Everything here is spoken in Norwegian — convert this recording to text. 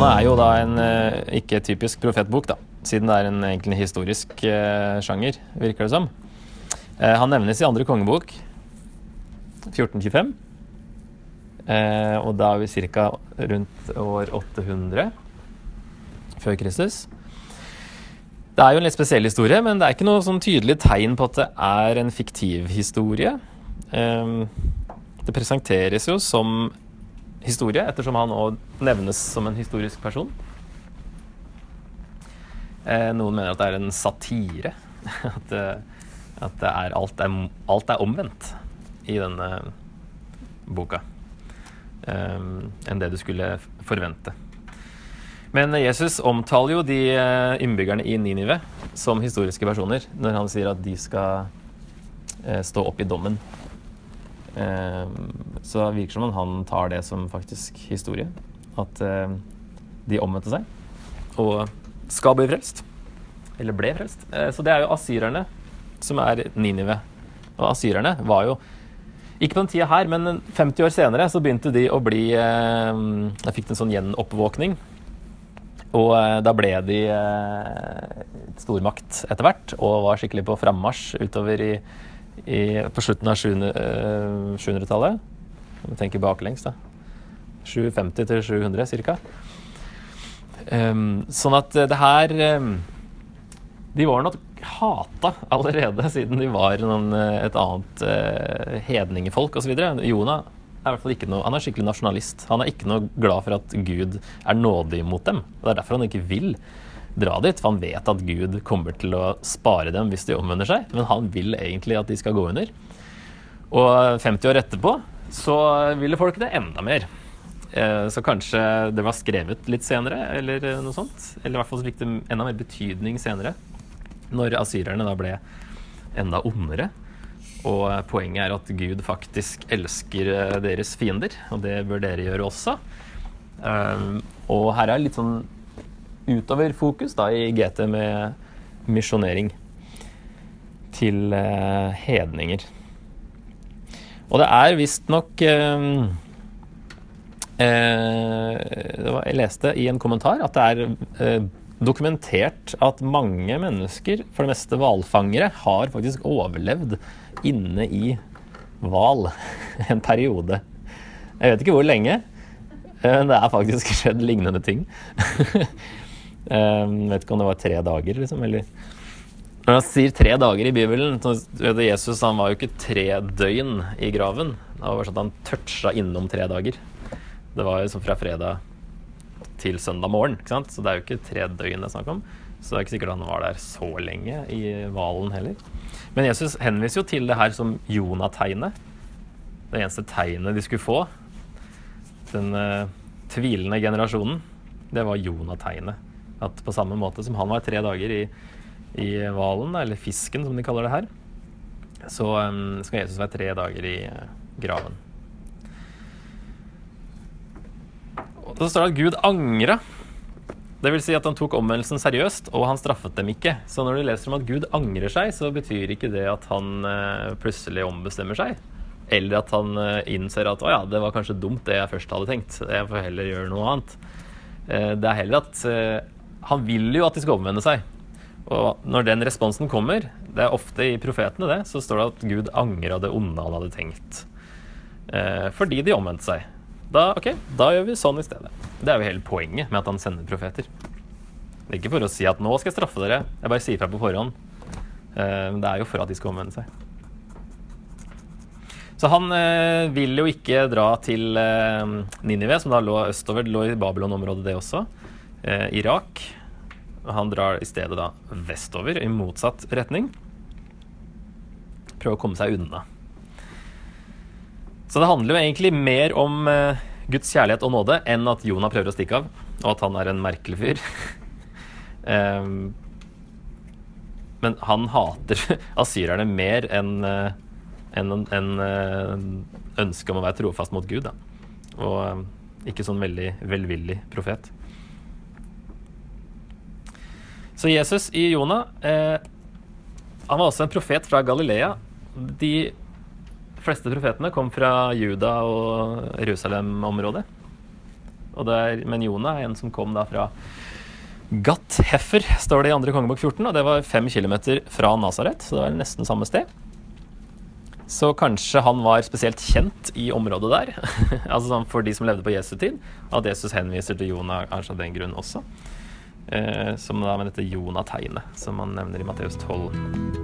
Jonah er jo da en eh, ikke typisk profetbok, da, siden det er en egentlig historisk eh, sjanger, virker det som. Eh, han nevnes i andre kongebok, 1425. Eh, og da er vi ca. rundt år 800 før Kristus. Det er jo en litt spesiell historie, men det er ikke noe sånn tydelig tegn på at det er en fiktiv historie. Det presenteres jo som historie, ettersom han òg nevnes som en historisk person. Eh, noen mener at det er en satire. At, at det er, alt, er, alt er omvendt i denne boka eh, enn det du skulle forvente. Men Jesus omtaler jo de eh, innbyggerne i Ninive som historiske personer når han sier at de skal eh, stå opp i dommen. Ehm, så det virker som om han tar det som faktisk historie. At ehm, de omvendte seg og skal bli frelst. Eller ble frelst. Eh, så det er jo asyrerne som er Ninive. Og asyrerne var jo ikke på den tida her, men 50 år senere så begynte de å bli Jeg Da fikk en sånn gjenoppvåkning. Og eh, da ble de eh, stormakt etter hvert, og var skikkelig på frammarsj utover i i, på slutten av 700-tallet. Om vi tenker baklengs, da. 750 til 700 ca. Um, sånn at det her um, De var nok hata allerede siden de var noen, eh, et annet uh, hedningefolk osv. Jonah er i hvert fall ikke noe, han er skikkelig nasjonalist. Han er ikke noe glad for at Gud er nådig mot dem. Det er derfor han ikke vil dra dit, for han vet at Gud kommer til å spare dem hvis de omvender seg, men han vil egentlig at de skal gå under. Og 50 år etterpå så ville folk det enda mer. Eh, så kanskje det var skrevet litt senere, eller noe sånt. Eller i hvert fall så fikk det enda mer betydning senere, når asyrerne da ble enda ondere. Og poenget er at Gud faktisk elsker eh, deres fiender, og det bør dere gjøre også. Um, og her er litt sånn utover fokus da, i GT med misjonering til eh, hedninger. Og det er visstnok eh, eh, Jeg leste i en kommentar at det er eh, dokumentert at mange mennesker, for det meste hvalfangere, har faktisk overlevd inne i hval en periode. Jeg vet ikke hvor lenge, men det er faktisk skjedd lignende ting. Um, vet ikke om det var tre dager, liksom. Eller Når han sier tre dager i Bibelen så Jesus han var jo ikke tre døgn i graven. Det var bare sånn at han toucha innom tre dager. Det var jo sånn fra fredag til søndag morgen, ikke sant? så det er jo ikke tre døgn det er snakk om. Så det er ikke sikkert han var der så lenge i hvalen heller. Men Jesus henviser jo til det her som Jonah-tegnet. Det eneste tegnet de skulle få. Den uh, tvilende generasjonen. Det var Jonah-tegnet. At på samme måte som han var tre dager i, i hvalen, eller fisken som de kaller det her, så um, skal Jesus være tre dager i uh, graven. Og så står det at Gud angra. Det vil si at han tok omvendelsen seriøst, og han straffet dem ikke. Så når du leser om at Gud angrer seg, så betyr ikke det at han uh, plutselig ombestemmer seg. Eller at han uh, innser at å ja, det var kanskje dumt det jeg først hadde tenkt. Jeg får heller gjøre noe annet. Det er heller at han vil jo at de skal omvende seg. Og når den responsen kommer, det er ofte i profetene det, så står det at Gud angra det onde han hadde tenkt. Eh, fordi de omvendte seg. Da, ok, da gjør vi sånn i stedet. Det er jo hele poenget med at han sender profeter. Det er ikke for å si at 'nå skal jeg straffe dere', jeg bare sier fra på forhånd. Eh, det er jo for at de skal omvende seg. Så han eh, vil jo ikke dra til eh, Ninive, som da lå østover, det lå i Babylon-området det også eh, Irak. Han drar i stedet da vestover, i motsatt retning. Prøver å komme seg unna. Så det handler jo egentlig mer om eh, Guds kjærlighet og nåde enn at Jonah prøver å stikke av, og at han er en merkelig fyr. eh, men han hater asyrerne mer enn uh, enn en, en, uh, ønsket om å være trofast mot Gud. Da. Og uh, ikke sånn veldig velvillig profet. Så Jesus i Jonah eh, Han var også en profet fra Galilea. De fleste profetene kom fra Juda og Jerusalem-området. Er, men Jonah er en som kom da fra Gat Heffer, står det i andre kongebok 14, og det var fem kilometer fra Nasaret, så det var nesten samme sted. Så kanskje han var spesielt kjent i området der, altså sånn for de som levde på Jesu tid, at Jesus henviser til Jonah kanskje av den grunn også. Eh, som da med dette Jonah-tegnet, som man nevner i Matteus 12.